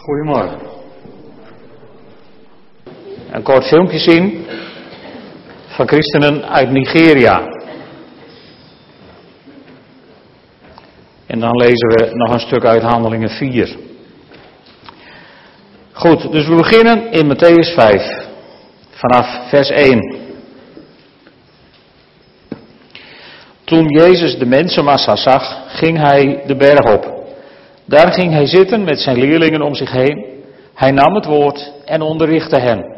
Goedemorgen. Een kort filmpje zien van christenen uit Nigeria. En dan lezen we nog een stuk uit Handelingen 4. Goed, dus we beginnen in Matthäus 5, vanaf vers 1. Toen Jezus de mensenmassa zag, ging hij de berg op. Daar ging hij zitten met zijn leerlingen om zich heen. Hij nam het woord en onderrichtte hen.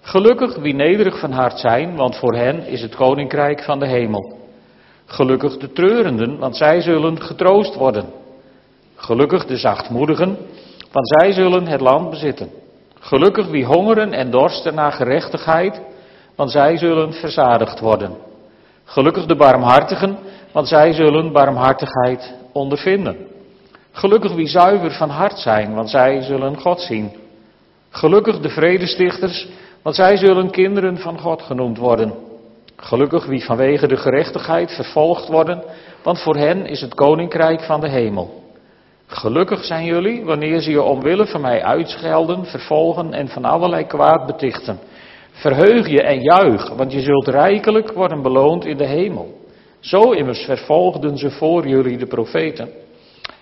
Gelukkig wie nederig van hart zijn, want voor hen is het koninkrijk van de hemel. Gelukkig de treurenden, want zij zullen getroost worden. Gelukkig de zachtmoedigen, want zij zullen het land bezitten. Gelukkig wie hongeren en dorsten naar gerechtigheid, want zij zullen verzadigd worden. Gelukkig de barmhartigen, want zij zullen barmhartigheid ondervinden. Gelukkig wie zuiver van hart zijn, want zij zullen God zien. Gelukkig de vredestichters, want zij zullen kinderen van God genoemd worden. Gelukkig wie vanwege de gerechtigheid vervolgd worden, want voor hen is het koninkrijk van de hemel. Gelukkig zijn jullie wanneer ze je omwille van mij uitschelden, vervolgen en van allerlei kwaad betichten. Verheug je en juich, want je zult rijkelijk worden beloond in de hemel. Zo immers vervolgden ze voor jullie de profeten.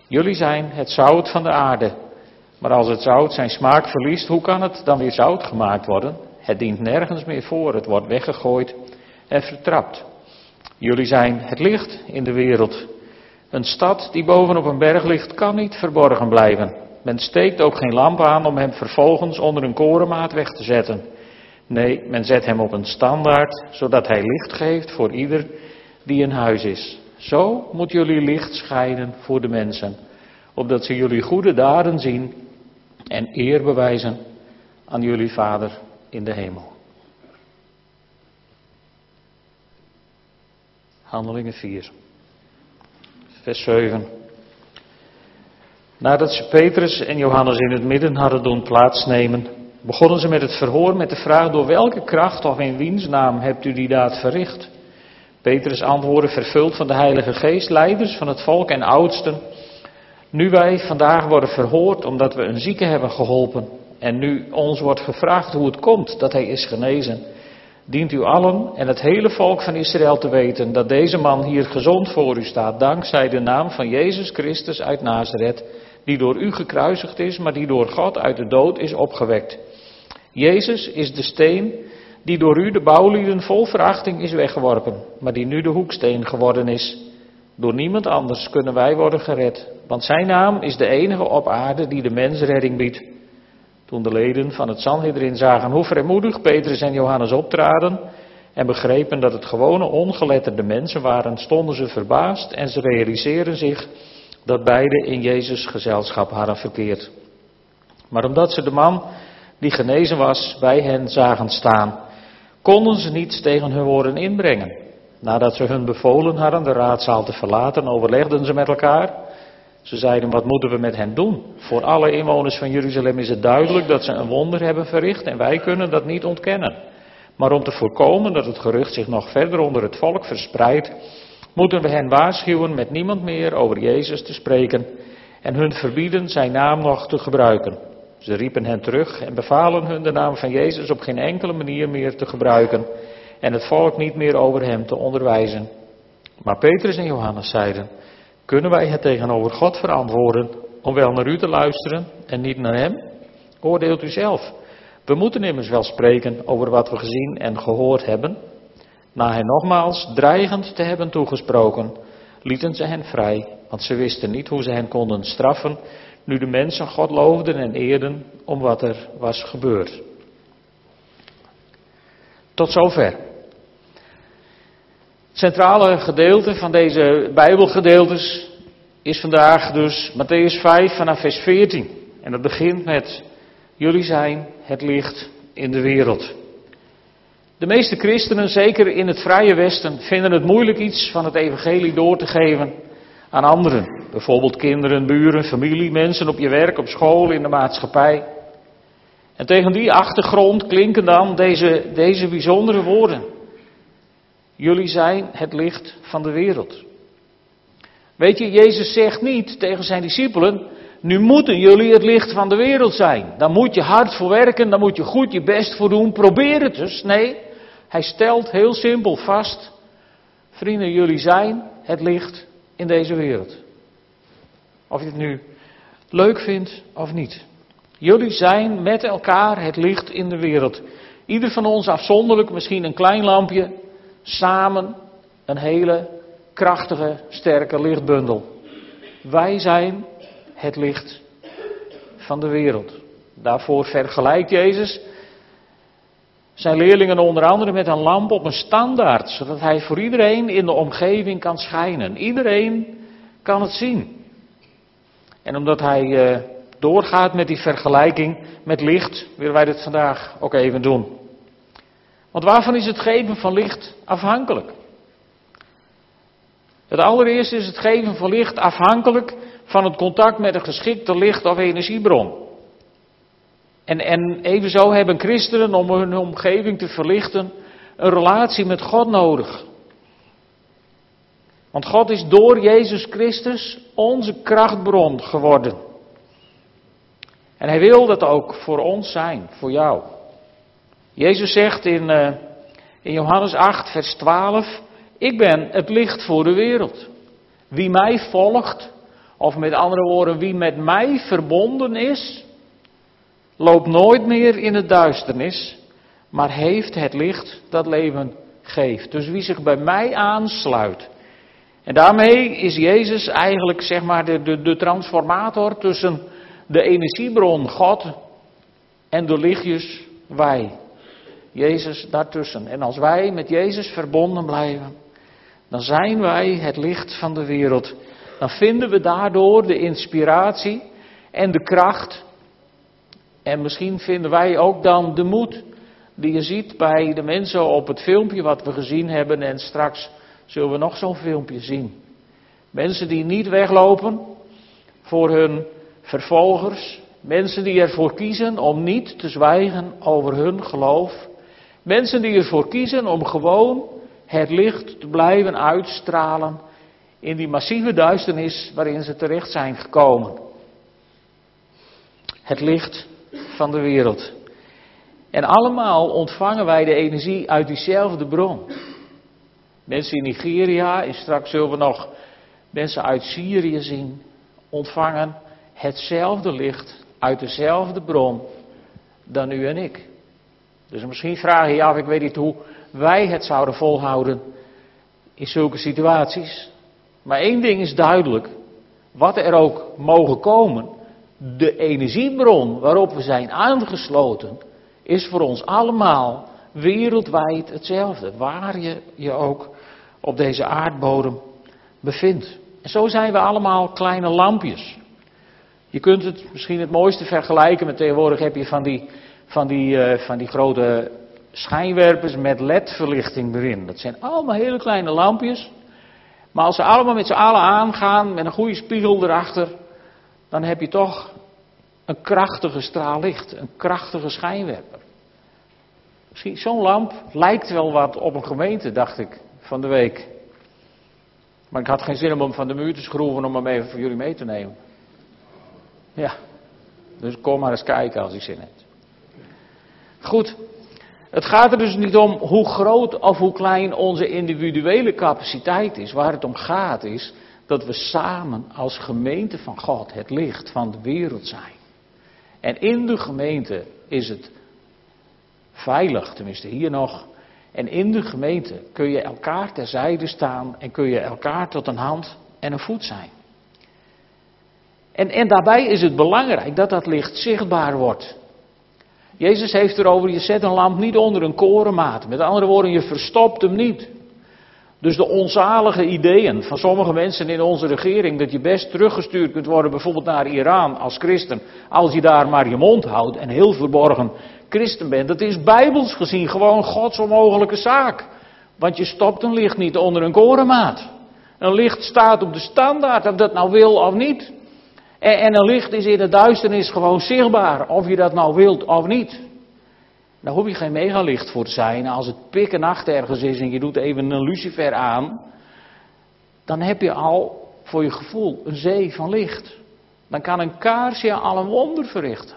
Jullie zijn het zout van de aarde. Maar als het zout zijn smaak verliest, hoe kan het dan weer zout gemaakt worden? Het dient nergens meer voor, het wordt weggegooid en vertrapt. Jullie zijn het licht in de wereld. Een stad die bovenop een berg ligt, kan niet verborgen blijven. Men steekt ook geen lamp aan om hem vervolgens onder een korenmaat weg te zetten. Nee, men zet hem op een standaard, zodat hij licht geeft voor ieder die in huis is. Zo moet jullie licht schijnen voor de mensen, opdat ze jullie goede daden zien en eer bewijzen aan jullie Vader in de hemel. Handelingen 4, vers 7. Nadat ze Petrus en Johannes in het midden hadden doen plaatsnemen, begonnen ze met het verhoor met de vraag door welke kracht of in wiens naam hebt u die daad verricht? Petrus antwoordde, vervuld van de Heilige Geest, leiders van het volk en oudsten. Nu wij vandaag worden verhoord omdat we een zieke hebben geholpen en nu ons wordt gevraagd hoe het komt dat hij is genezen, dient u allen en het hele volk van Israël te weten dat deze man hier gezond voor u staat, dankzij de naam van Jezus Christus uit Nazareth, die door u gekruisigd is, maar die door God uit de dood is opgewekt. Jezus is de steen die door u de bouwlieden vol verachting is weggeworpen, maar die nu de hoeksteen geworden is. Door niemand anders kunnen wij worden gered, want zijn naam is de enige op aarde die de mens redding biedt. Toen de leden van het Sanhedrin zagen hoe vrijmoedig Petrus en Johannes optraden en begrepen dat het gewone ongeletterde mensen waren, stonden ze verbaasd en ze realiseerden zich dat beide in Jezus gezelschap hadden verkeerd. Maar omdat ze de man die genezen was bij hen zagen staan, konden ze niets tegen hun woorden inbrengen. Nadat ze hun bevolen hadden de raadzaal te verlaten, overlegden ze met elkaar. Ze zeiden, wat moeten we met hen doen? Voor alle inwoners van Jeruzalem is het duidelijk dat ze een wonder hebben verricht en wij kunnen dat niet ontkennen. Maar om te voorkomen dat het gerucht zich nog verder onder het volk verspreidt, moeten we hen waarschuwen met niemand meer over Jezus te spreken en hun verbieden zijn naam nog te gebruiken. Ze riepen hen terug en bevalen hun de naam van Jezus op geen enkele manier meer te gebruiken en het volk niet meer over hem te onderwijzen. Maar Petrus en Johannes zeiden, kunnen wij het tegenover God verantwoorden om wel naar u te luisteren en niet naar hem? Oordeelt u zelf. We moeten immers wel spreken over wat we gezien en gehoord hebben. Na hen nogmaals dreigend te hebben toegesproken, lieten ze hen vrij, want ze wisten niet hoe ze hen konden straffen nu de mensen God loofden en eerden om wat er was gebeurd. Tot zover. Het centrale gedeelte van deze Bijbelgedeeltes is vandaag dus Matthäus 5 vanaf vers 14. En dat begint met: Jullie zijn het licht in de wereld. De meeste christenen, zeker in het Vrije Westen, vinden het moeilijk iets van het Evangelie door te geven aan anderen. Bijvoorbeeld kinderen, buren, familie, mensen op je werk, op school, in de maatschappij. En tegen die achtergrond klinken dan deze, deze bijzondere woorden. Jullie zijn het licht van de wereld. Weet je, Jezus zegt niet tegen zijn discipelen, nu moeten jullie het licht van de wereld zijn. Daar moet je hard voor werken, daar moet je goed je best voor doen. Probeer het dus. Nee, hij stelt heel simpel vast. Vrienden, jullie zijn het licht in deze wereld. Of je het nu leuk vindt of niet. Jullie zijn met elkaar het licht in de wereld. Ieder van ons afzonderlijk, misschien een klein lampje, samen een hele krachtige, sterke lichtbundel. Wij zijn het licht van de wereld. Daarvoor vergelijkt Jezus zijn leerlingen onder andere met een lamp op een standaard, zodat hij voor iedereen in de omgeving kan schijnen. Iedereen kan het zien. En omdat hij eh, doorgaat met die vergelijking met licht, willen wij dit vandaag ook even doen. Want waarvan is het geven van licht afhankelijk? Het allereerste is het geven van licht afhankelijk van het contact met een geschikte licht- of energiebron. En, en evenzo hebben christenen om hun omgeving te verlichten een relatie met God nodig. Want God is door Jezus Christus onze krachtbron geworden. En hij wil dat ook voor ons zijn, voor jou. Jezus zegt in, uh, in Johannes 8, vers 12, ik ben het licht voor de wereld. Wie mij volgt, of met andere woorden, wie met mij verbonden is, loopt nooit meer in het duisternis, maar heeft het licht dat leven geeft. Dus wie zich bij mij aansluit. En daarmee is Jezus eigenlijk zeg maar de, de, de transformator tussen de energiebron God en de lichtjes wij. Jezus daartussen. En als wij met Jezus verbonden blijven, dan zijn wij het licht van de wereld. Dan vinden we daardoor de inspiratie en de kracht. En misschien vinden wij ook dan de moed die je ziet bij de mensen op het filmpje wat we gezien hebben. En straks zullen we nog zo'n filmpje zien. Mensen die niet weglopen voor hun vervolgers. Mensen die ervoor kiezen om niet te zwijgen over hun geloof. Mensen die ervoor kiezen om gewoon het licht te blijven uitstralen in die massieve duisternis waarin ze terecht zijn gekomen. Het licht van de wereld. En allemaal ontvangen wij de energie uit diezelfde bron. Mensen in Nigeria, en straks zullen we nog mensen uit Syrië zien, ontvangen hetzelfde licht uit dezelfde bron dan u en ik. Dus misschien vraag je je af, ik weet niet hoe wij het zouden volhouden in zulke situaties. Maar één ding is duidelijk. Wat er ook mogen komen, de energiebron waarop we zijn aangesloten, is voor ons allemaal wereldwijd hetzelfde. Waar je je ook op deze aardbodem bevindt. En zo zijn we allemaal kleine lampjes. Je kunt het misschien het mooiste vergelijken met tegenwoordig heb je van die, van die, uh, van die grote schijnwerpers met ledverlichting erin. Dat zijn allemaal hele kleine lampjes. Maar als ze allemaal met z'n allen aangaan, met een goede spiegel erachter, dan heb je toch een krachtige straal licht, een krachtige schijnwerper. Misschien zo'n lamp lijkt wel wat op een gemeente, dacht ik van de week. Maar ik had geen zin om hem van de muur te schroeven om hem even voor jullie mee te nemen. Ja, dus kom maar eens kijken als je zin hebt. Goed, het gaat er dus niet om hoe groot of hoe klein onze individuele capaciteit is. Waar het om gaat is dat we samen als gemeente van God het licht van de wereld zijn. En in de gemeente is het veilig, tenminste hier nog. En in de gemeente kun je elkaar terzijde staan en kun je elkaar tot een hand en een voet zijn. En, en daarbij is het belangrijk dat dat licht zichtbaar wordt. Jezus heeft erover, je zet een lamp niet onder een korenmaat. Met andere woorden, je verstopt hem niet. Dus de onzalige ideeën van sommige mensen in onze regering, dat je best teruggestuurd kunt worden, bijvoorbeeld naar Iran als christen, als je daar maar je mond houdt en heel verborgen christen bent, dat is bijbels gezien gewoon Gods onmogelijke zaak. Want je stopt een licht niet onder een korenmaat. Een licht staat op de standaard, of dat nou wil of niet. En, en een licht is in de duisternis gewoon zichtbaar, of je dat nou wilt of niet. Daar hoef je geen megalicht voor te zijn. Als het pikken nacht ergens is en je doet even een lucifer aan, dan heb je al voor je gevoel een zee van licht. Dan kan een kaarsje al een wonder verrichten.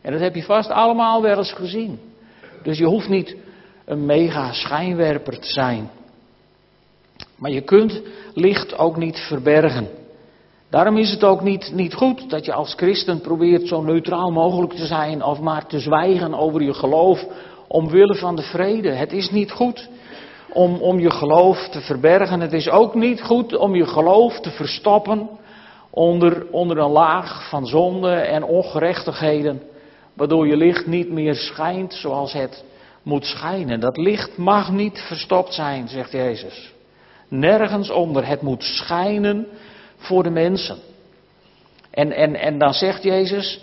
En dat heb je vast allemaal wel eens gezien. Dus je hoeft niet een mega schijnwerper te zijn. Maar je kunt licht ook niet verbergen. Daarom is het ook niet, niet goed dat je als christen probeert zo neutraal mogelijk te zijn of maar te zwijgen over je geloof omwille van de vrede. Het is niet goed om, om je geloof te verbergen. Het is ook niet goed om je geloof te verstoppen onder, onder een laag van zonde en ongerechtigheden, waardoor je licht niet meer schijnt zoals het moet schijnen. Dat licht mag niet verstopt zijn, zegt Jezus. Nergens onder. Het moet schijnen voor de mensen. En, en, en dan zegt Jezus,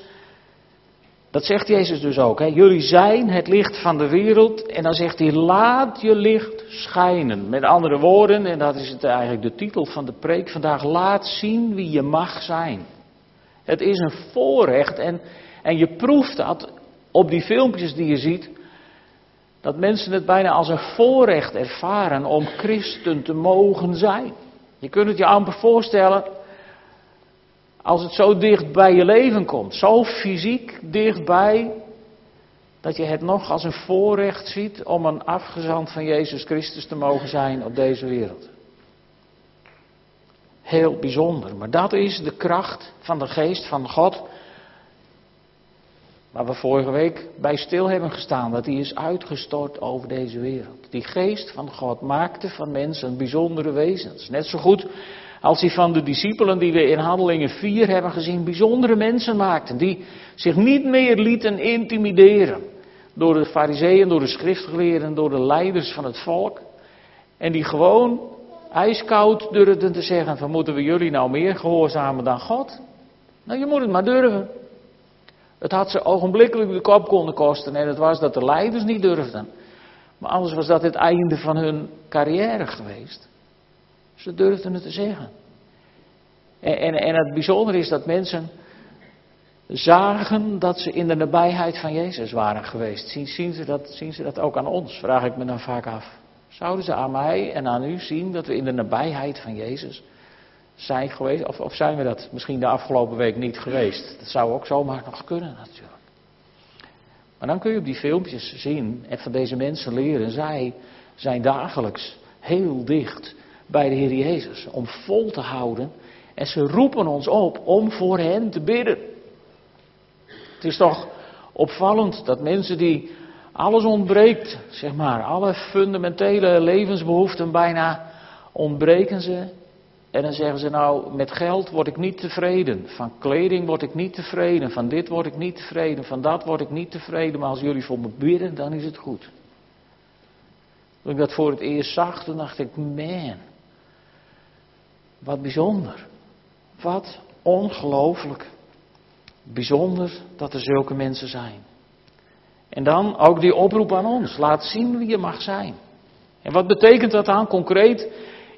dat zegt Jezus dus ook. Hè? Jullie zijn het licht van de wereld. En dan zegt hij, laat je licht schijnen. Met andere woorden, en dat is het eigenlijk de titel van de preek vandaag, laat zien wie je mag zijn. Het is een voorrecht en, en je proeft dat op die filmpjes die je ziet. Dat mensen het bijna als een voorrecht ervaren om christen te mogen zijn. Je kunt het je amper voorstellen als het zo dicht bij je leven komt, zo fysiek dichtbij, dat je het nog als een voorrecht ziet om een afgezant van Jezus Christus te mogen zijn op deze wereld. Heel bijzonder, maar dat is de kracht van de geest van God. Waar we vorige week bij stil hebben gestaan, dat die is uitgestort over deze wereld. Die geest van God maakte van mensen bijzondere wezens. Net zo goed als hij van de discipelen die we in Handelingen 4 hebben gezien, bijzondere mensen maakten. Die zich niet meer lieten intimideren door de fariseeën, door de schriftgeleerden, door de leiders van het volk. En die gewoon ijskoud durfden te zeggen van moeten we jullie nou meer gehoorzamen dan God? Nou, je moet het maar durven. Het had ze ogenblikkelijk de kop konden kosten en het was dat de leiders niet durfden. Maar anders was dat het einde van hun carrière geweest. Ze durfden het te zeggen. En, en, en het bijzondere is dat mensen zagen dat ze in de nabijheid van Jezus waren geweest. Zien, zien, ze dat, zien ze dat ook aan ons? Vraag ik me dan vaak af. Zouden ze aan mij en aan u zien dat we in de nabijheid van Jezus zijn geweest? Of, of zijn we dat misschien de afgelopen week niet geweest? Dat zou ook zomaar nog kunnen natuurlijk. Maar dan kun je op die filmpjes zien en van deze mensen leren. Zij zijn dagelijks heel dicht bij de Heer Jezus. Om vol te houden. En ze roepen ons op om voor hen te bidden. Het is toch opvallend dat mensen die alles ontbreekt, zeg maar, alle fundamentele levensbehoeften bijna ontbreken ze. En dan zeggen ze nou, met geld word ik niet tevreden, van kleding word ik niet tevreden, van dit word ik niet tevreden, van dat word ik niet tevreden, maar als jullie voor me bidden, dan is het goed. Toen ik dat voor het eerst zag, toen dacht ik, man, wat bijzonder. Wat ongelooflijk. Bijzonder dat er zulke mensen zijn. En dan ook die oproep aan ons. Laat zien wie je mag zijn. En wat betekent dat dan concreet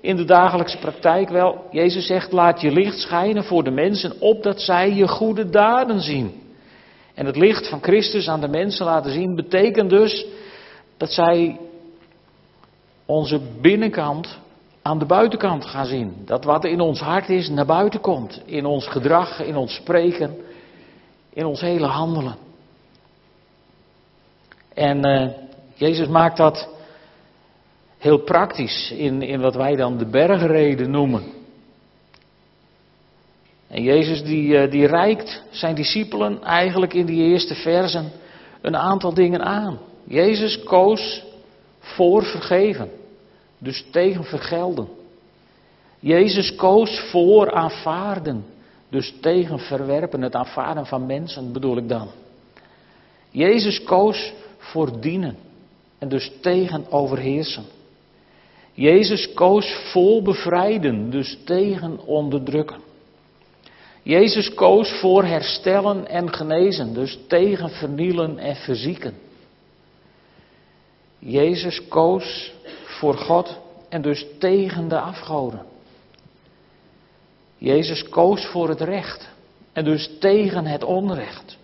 in de dagelijkse praktijk? Wel, Jezus zegt: laat je licht schijnen voor de mensen, opdat zij je goede daden zien. En het licht van Christus aan de mensen laten zien betekent dus dat zij onze binnenkant aan de buitenkant gaan zien. Dat wat in ons hart is naar buiten komt. In ons gedrag, in ons spreken, in ons hele handelen. En uh, Jezus maakt dat heel praktisch in, in wat wij dan de bergreden noemen. En Jezus die, uh, die reikt zijn discipelen eigenlijk in die eerste versen een aantal dingen aan. Jezus koos voor vergeven. Dus tegen vergelden. Jezus koos voor aanvaarden. Dus tegen verwerpen, het aanvaarden van mensen bedoel ik dan. Jezus koos voor dienen. En dus tegen overheersen. Jezus koos voor bevrijden, dus tegen onderdrukken. Jezus koos voor herstellen en genezen, dus tegen vernielen en verzieken. Jezus koos voor God en dus tegen de afgoden. Jezus koos voor het recht en dus tegen het onrecht.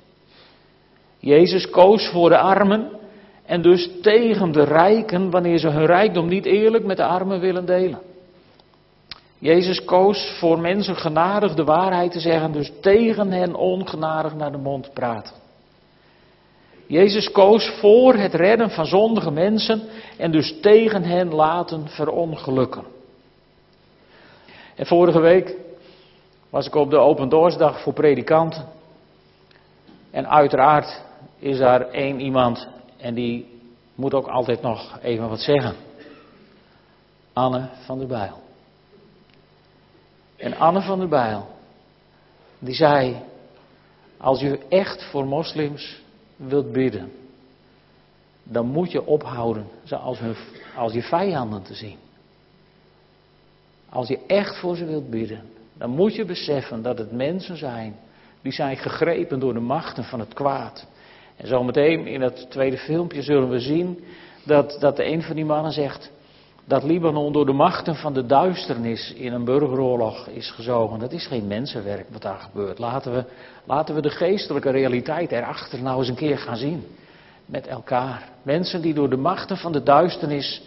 Jezus koos voor de armen en dus tegen de rijken wanneer ze hun rijkdom niet eerlijk met de armen willen delen. Jezus koos voor mensen genadig de waarheid te zeggen, dus tegen hen ongenadig naar de mond praten. Jezus koos voor het redden van zondige mensen en dus tegen hen laten verongelukken. En vorige week was ik op de Open Doorsdag voor predikanten. En uiteraard is daar één iemand en die moet ook altijd nog even wat zeggen. Anne van der Bijl. En Anne van der Bijl, die zei, als u echt voor moslims wilt bidden, dan moet je ophouden ze als, hun, als je vijanden te zien. Als je echt voor ze wilt bidden, dan moet je beseffen dat het mensen zijn die zijn gegrepen door de machten van het kwaad. En zometeen in het tweede filmpje zullen we zien dat, dat een van die mannen zegt dat Libanon door de machten van de duisternis in een burgeroorlog is gezogen. Dat is geen mensenwerk wat daar gebeurt. Laten we, laten we de geestelijke realiteit erachter nou eens een keer gaan zien. Met elkaar. Mensen die door de machten van de duisternis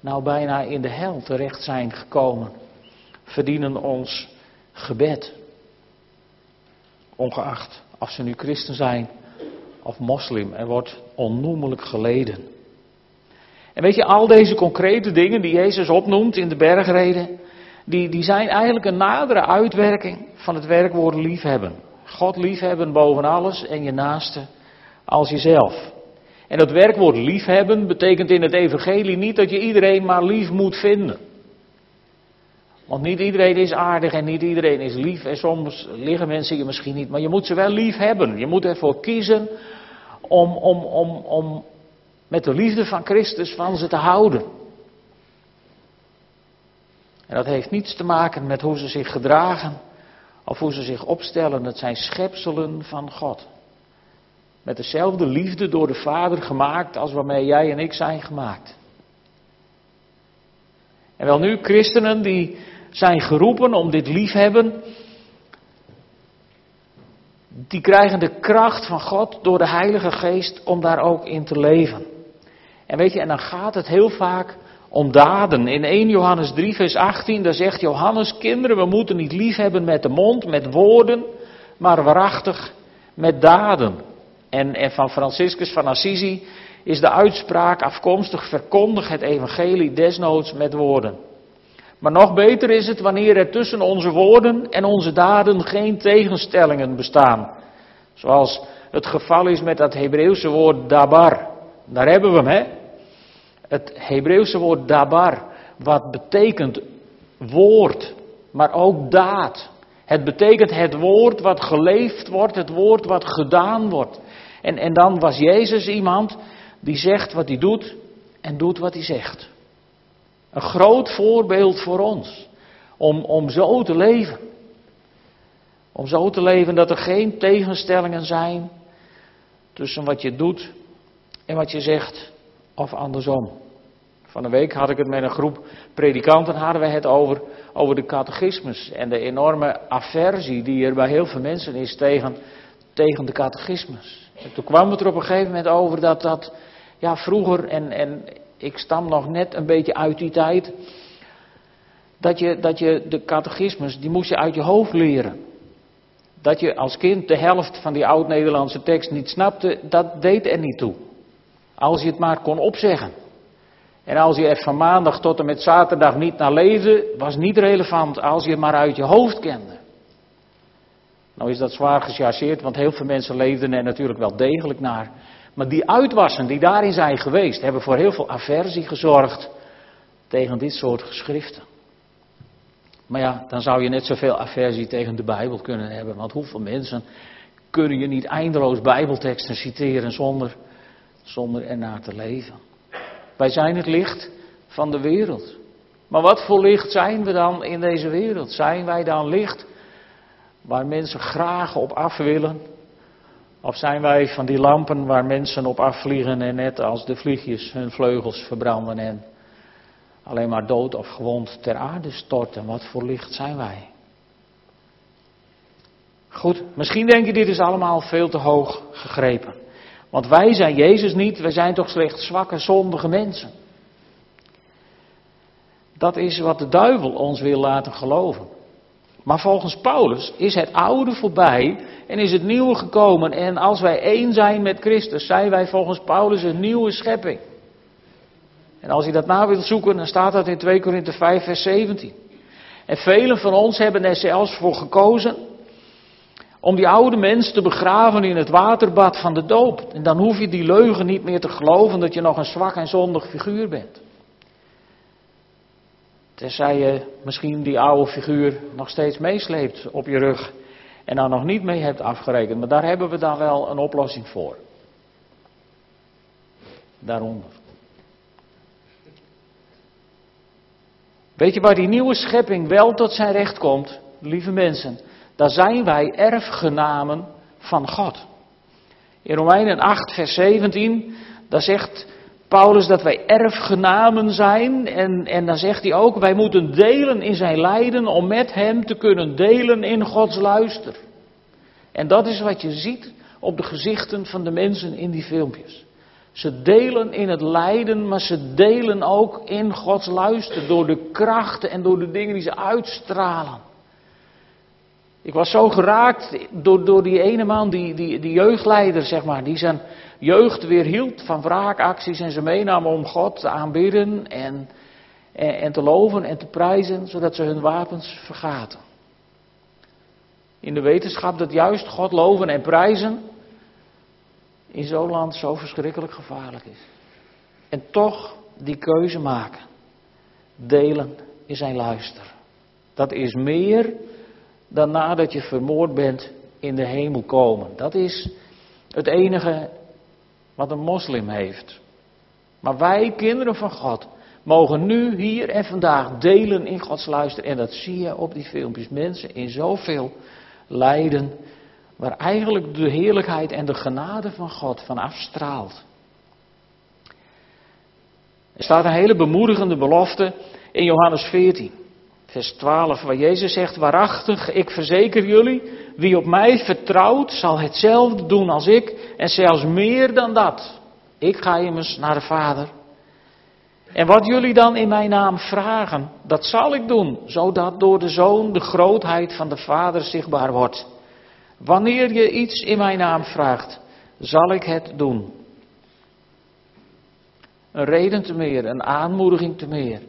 nou bijna in de hel terecht zijn gekomen, verdienen ons gebed. Ongeacht of ze nu christen zijn of moslim. Er wordt onnoemelijk geleden. En weet je, al deze concrete dingen die Jezus opnoemt in de bergreden, die, die zijn eigenlijk een nadere uitwerking van het werkwoord liefhebben. God liefhebben boven alles en je naaste als jezelf. En dat werkwoord liefhebben betekent in het evangelie niet dat je iedereen maar lief moet vinden. Want niet iedereen is aardig en niet iedereen is lief. En soms liggen mensen je misschien niet, maar je moet ze wel lief hebben. Je moet ervoor kiezen om, om, om, om met de liefde van Christus van ze te houden. En dat heeft niets te maken met hoe ze zich gedragen of hoe ze zich opstellen. Het zijn schepselen van God. Met dezelfde liefde door de Vader gemaakt als waarmee jij en ik zijn gemaakt. En wel nu, christenen die zijn geroepen om dit liefhebben, die krijgen de kracht van God door de Heilige Geest om daar ook in te leven. En weet je, en dan gaat het heel vaak om daden. In 1 Johannes 3, vers 18, daar zegt Johannes, kinderen, we moeten niet liefhebben met de mond, met woorden, maar waarachtig met daden. En, en van Franciscus van Assisi is de uitspraak afkomstig, verkondig het evangelie desnoods met woorden. Maar nog beter is het wanneer er tussen onze woorden en onze daden geen tegenstellingen bestaan. Zoals het geval is met dat Hebreeuwse woord dabar. Daar hebben we hem, hè? Het Hebreeuwse woord dabar, wat betekent woord, maar ook daad. Het betekent het woord wat geleefd wordt, het woord wat gedaan wordt. En, en dan was Jezus iemand die zegt wat hij doet en doet wat hij zegt. Een groot voorbeeld voor ons. Om, om zo te leven. Om zo te leven dat er geen tegenstellingen zijn tussen wat je doet en wat je zegt of andersom. Van een week had ik het met een groep predikanten, hadden we het over, over de catechismus en de enorme aversie die er bij heel veel mensen is tegen, tegen de catechismus. En toen kwam het er op een gegeven moment over dat dat, ja vroeger, en, en ik stam nog net een beetje uit die tijd, dat je, dat je de catechismus, die moest je uit je hoofd leren. Dat je als kind de helft van die oud-Nederlandse tekst niet snapte, dat deed er niet toe. Als je het maar kon opzeggen. En als je er van maandag tot en met zaterdag niet naar leefde, was niet relevant als je het maar uit je hoofd kende. Nou is dat zwaar gechargeerd, want heel veel mensen leefden er natuurlijk wel degelijk naar. Maar die uitwassen die daarin zijn geweest, hebben voor heel veel aversie gezorgd tegen dit soort geschriften. Maar ja, dan zou je net zoveel aversie tegen de Bijbel kunnen hebben. Want hoeveel mensen kunnen je niet eindeloos Bijbelteksten citeren zonder, zonder ernaar te leven? Wij zijn het licht van de wereld. Maar wat voor licht zijn we dan in deze wereld? Zijn wij dan licht waar mensen graag op af willen? Of zijn wij van die lampen waar mensen op afvliegen en net als de vliegjes hun vleugels verbranden en alleen maar dood of gewond ter aarde storten? Wat voor licht zijn wij? Goed, misschien denk je dit is allemaal veel te hoog gegrepen. Want wij zijn Jezus niet, wij zijn toch slechts zwakke, zondige mensen. Dat is wat de duivel ons wil laten geloven. Maar volgens Paulus is het oude voorbij en is het nieuwe gekomen. En als wij één zijn met Christus, zijn wij volgens Paulus een nieuwe schepping. En als je dat na wilt zoeken, dan staat dat in 2 Korinthe 5, vers 17. En velen van ons hebben er zelfs voor gekozen om die oude mens te begraven in het waterbad van de doop. En dan hoef je die leugen niet meer te geloven dat je nog een zwak en zondig figuur bent. Tenzij je misschien die oude figuur nog steeds meesleept op je rug en daar nog niet mee hebt afgerekend. Maar daar hebben we dan wel een oplossing voor. Daaronder. Weet je waar die nieuwe schepping wel tot zijn recht komt, lieve mensen? Daar zijn wij erfgenamen van God. In Romeinen 8, vers 17, daar zegt Paulus dat wij erfgenamen zijn. En, en dan zegt hij ook, wij moeten delen in zijn lijden om met hem te kunnen delen in Gods luister. En dat is wat je ziet op de gezichten van de mensen in die filmpjes. Ze delen in het lijden, maar ze delen ook in Gods luister door de krachten en door de dingen die ze uitstralen. Ik was zo geraakt door, door die ene man, die, die, die jeugdleider, zeg maar, die zijn jeugd weer hield van wraakacties en ze meenam om God te aanbidden en, en, en te loven en te prijzen, zodat ze hun wapens vergaten. In de wetenschap dat juist God loven en prijzen in zo'n land zo verschrikkelijk gevaarlijk is. En toch die keuze maken. Delen in zijn luister. Dat is meer dan nadat je vermoord bent in de hemel komen. Dat is het enige wat een moslim heeft. Maar wij, kinderen van God, mogen nu, hier en vandaag delen in Gods luister. En dat zie je op die filmpjes. Mensen in zoveel lijden, waar eigenlijk de heerlijkheid en de genade van God van afstraalt. Er staat een hele bemoedigende belofte in Johannes 14, vers 12, waar Jezus zegt, waarachtig, ik verzeker jullie, wie op mij vertrouwt, zal hetzelfde doen als ik en zelfs meer dan dat. Ik ga immers naar de Vader. En wat jullie dan in mijn naam vragen, dat zal ik doen, zodat door de Zoon de grootheid van de Vader zichtbaar wordt. Wanneer je iets in mijn naam vraagt, zal ik het doen. Een reden te meer, een aanmoediging te meer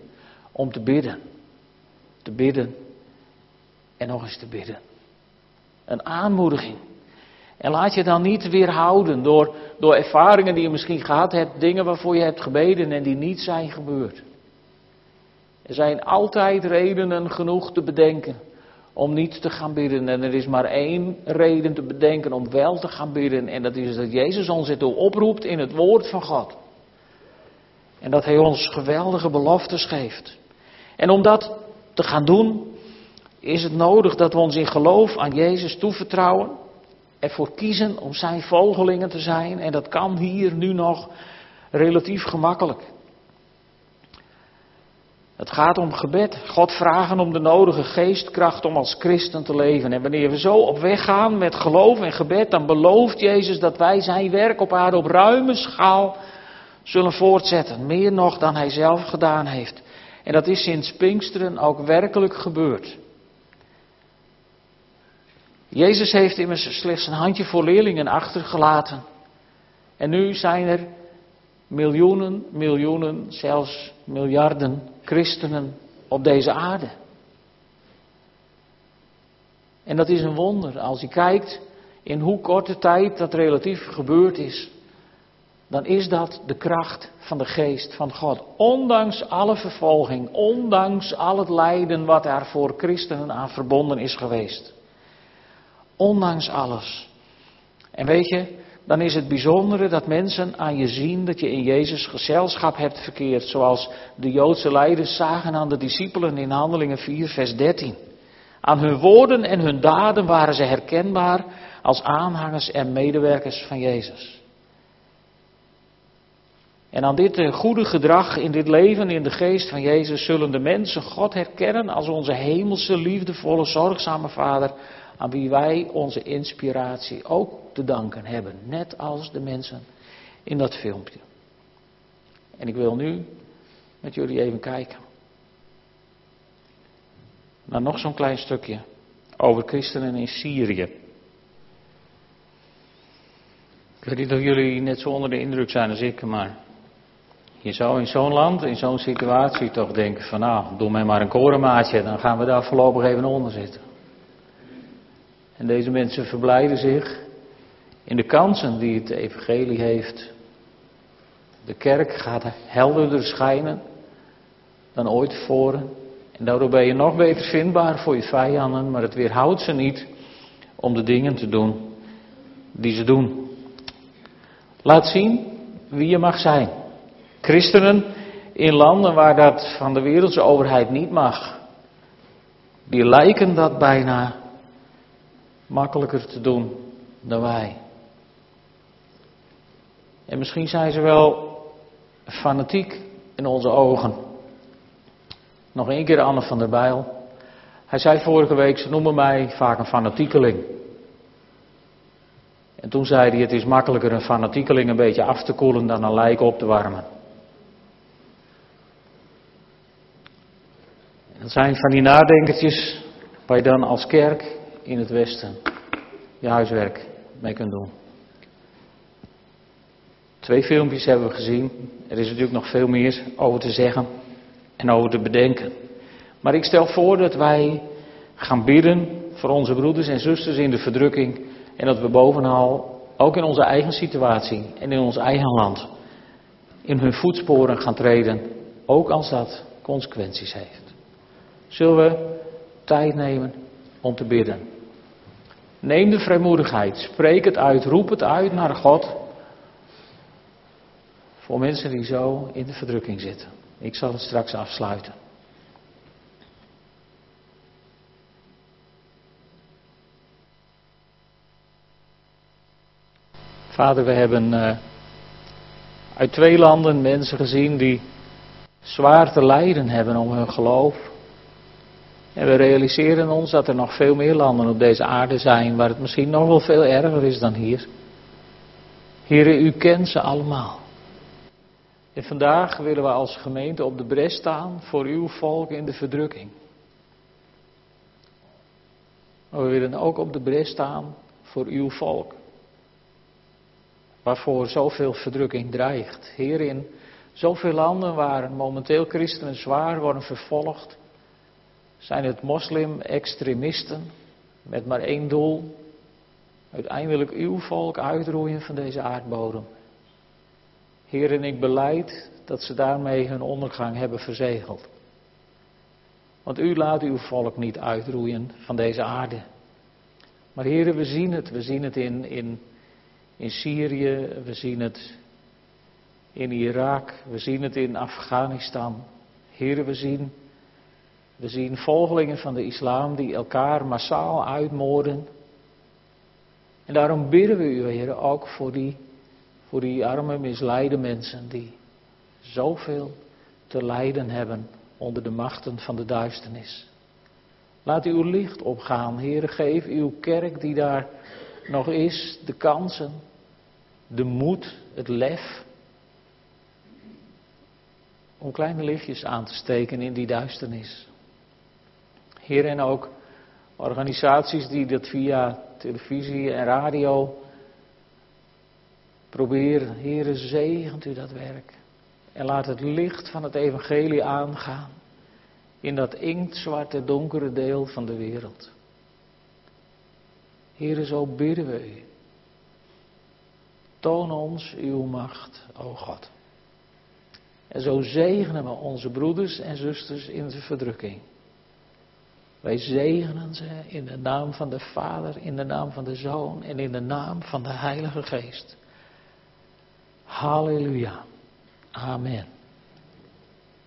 om te bidden. Te bidden en nog eens te bidden. Een aanmoediging. En laat je dan niet weerhouden door, door ervaringen die je misschien gehad hebt, dingen waarvoor je hebt gebeden en die niet zijn gebeurd. Er zijn altijd redenen genoeg te bedenken om niet te gaan bidden. En er is maar één reden te bedenken om wel te gaan bidden. En dat is dat Jezus ons ertoe oproept in het woord van God. En dat Hij ons geweldige beloftes geeft. En om dat te gaan doen, is het nodig dat we ons in geloof aan Jezus toevertrouwen. Ervoor kiezen om zijn volgelingen te zijn. En dat kan hier nu nog relatief gemakkelijk. Het gaat om gebed. God vragen om de nodige geestkracht om als christen te leven. En wanneer we zo op weg gaan met geloof en gebed, dan belooft Jezus dat wij zijn werk op aarde op ruime schaal zullen voortzetten. Meer nog dan hij zelf gedaan heeft. En dat is sinds Pinksteren ook werkelijk gebeurd. Jezus heeft immers slechts een handjevol leerlingen achtergelaten. En nu zijn er miljoenen, miljoenen, zelfs miljarden christenen op deze aarde. En dat is een wonder. Als je kijkt in hoe korte tijd dat relatief gebeurd is, dan is dat de kracht van de geest van God. Ondanks alle vervolging, ondanks al het lijden wat daar voor christenen aan verbonden is geweest. Ondanks alles. En weet je, dan is het bijzondere dat mensen aan je zien dat je in Jezus gezelschap hebt verkeerd, zoals de Joodse leiders zagen aan de discipelen in Handelingen 4, vers 13. Aan hun woorden en hun daden waren ze herkenbaar als aanhangers en medewerkers van Jezus. En aan dit eh, goede gedrag in dit leven in de geest van Jezus zullen de mensen God herkennen als onze hemelse, liefdevolle, zorgzame Vader, aan wie wij onze inspiratie ook te danken hebben, net als de mensen in dat filmpje. En ik wil nu met jullie even kijken. naar nog zo'n klein stukje over christenen in Syrië. Ik weet niet of jullie net zo onder de indruk zijn als ik, maar je zou in zo'n land, in zo'n situatie toch denken van nou, doe mij maar een korenmaatje, dan gaan we daar voorlopig even onder zitten. En deze mensen verblijden zich in de kansen die het evangelie heeft. De kerk gaat helderder schijnen dan ooit tevoren. En daardoor ben je nog beter vindbaar voor je vijanden, maar het weerhoudt ze niet om de dingen te doen die ze doen. Laat zien wie je mag zijn. Christenen in landen waar dat van de wereldse overheid niet mag, die lijken dat bijna makkelijker te doen dan wij. En misschien zijn ze wel fanatiek in onze ogen. Nog één keer Anne van der Bijl. Hij zei vorige week, ze noemen mij vaak een fanatiekeling. En toen zei hij, het is makkelijker een fanatiekeling een beetje af te koelen dan een lijk op te warmen. Dat zijn van die nadenkertjes waar je dan als kerk in het Westen je huiswerk mee kunt doen. Twee filmpjes hebben we gezien. Er is natuurlijk nog veel meer over te zeggen en over te bedenken. Maar ik stel voor dat wij gaan bidden voor onze broeders en zusters in de verdrukking. En dat we bovenal, ook in onze eigen situatie en in ons eigen land, in hun voetsporen gaan treden. Ook als dat consequenties heeft. Zullen we tijd nemen om te bidden? Neem de vrijmoedigheid, spreek het uit, roep het uit naar God. Voor mensen die zo in de verdrukking zitten. Ik zal het straks afsluiten. Vader, we hebben uh, uit twee landen mensen gezien die zwaar te lijden hebben om hun geloof. En we realiseren ons dat er nog veel meer landen op deze aarde zijn waar het misschien nog wel veel erger is dan hier. Heren, u kent ze allemaal. En vandaag willen we als gemeente op de bres staan voor uw volk in de verdrukking. Maar we willen ook op de bres staan voor uw volk. Waarvoor zoveel verdrukking dreigt. Heer, in zoveel landen waar momenteel christenen zwaar worden vervolgd, zijn het moslim-extremisten met maar één doel: uiteindelijk uw volk uitroeien van deze aardbodem. Heer, en ik beleid dat ze daarmee hun ondergang hebben verzegeld. Want u laat uw volk niet uitroeien van deze aarde. Maar heren, we zien het. We zien het in, in, in Syrië, we zien het in Irak, we zien het in Afghanistan. Heren, we zien, we zien volgelingen van de islam die elkaar massaal uitmoorden. En daarom bidden we u, heren, ook voor die voor die arme, misleide mensen die zoveel te lijden hebben onder de machten van de duisternis. Laat uw licht opgaan, Heer. Geef uw kerk die daar nog is de kansen, de moed, het lef. Om kleine lichtjes aan te steken in die duisternis. Heer, en ook organisaties die dat via televisie en radio Probeer, Heere, zegent u dat werk. En laat het licht van het evangelie aangaan in dat inktzwarte donkere deel van de wereld. Heere, zo bidden we u. Toon ons uw macht, o God. En zo zegenen we onze broeders en zusters in de verdrukking. Wij zegenen ze in de naam van de Vader, in de naam van de Zoon en in de naam van de Heilige Geest. Halleluja. Amen.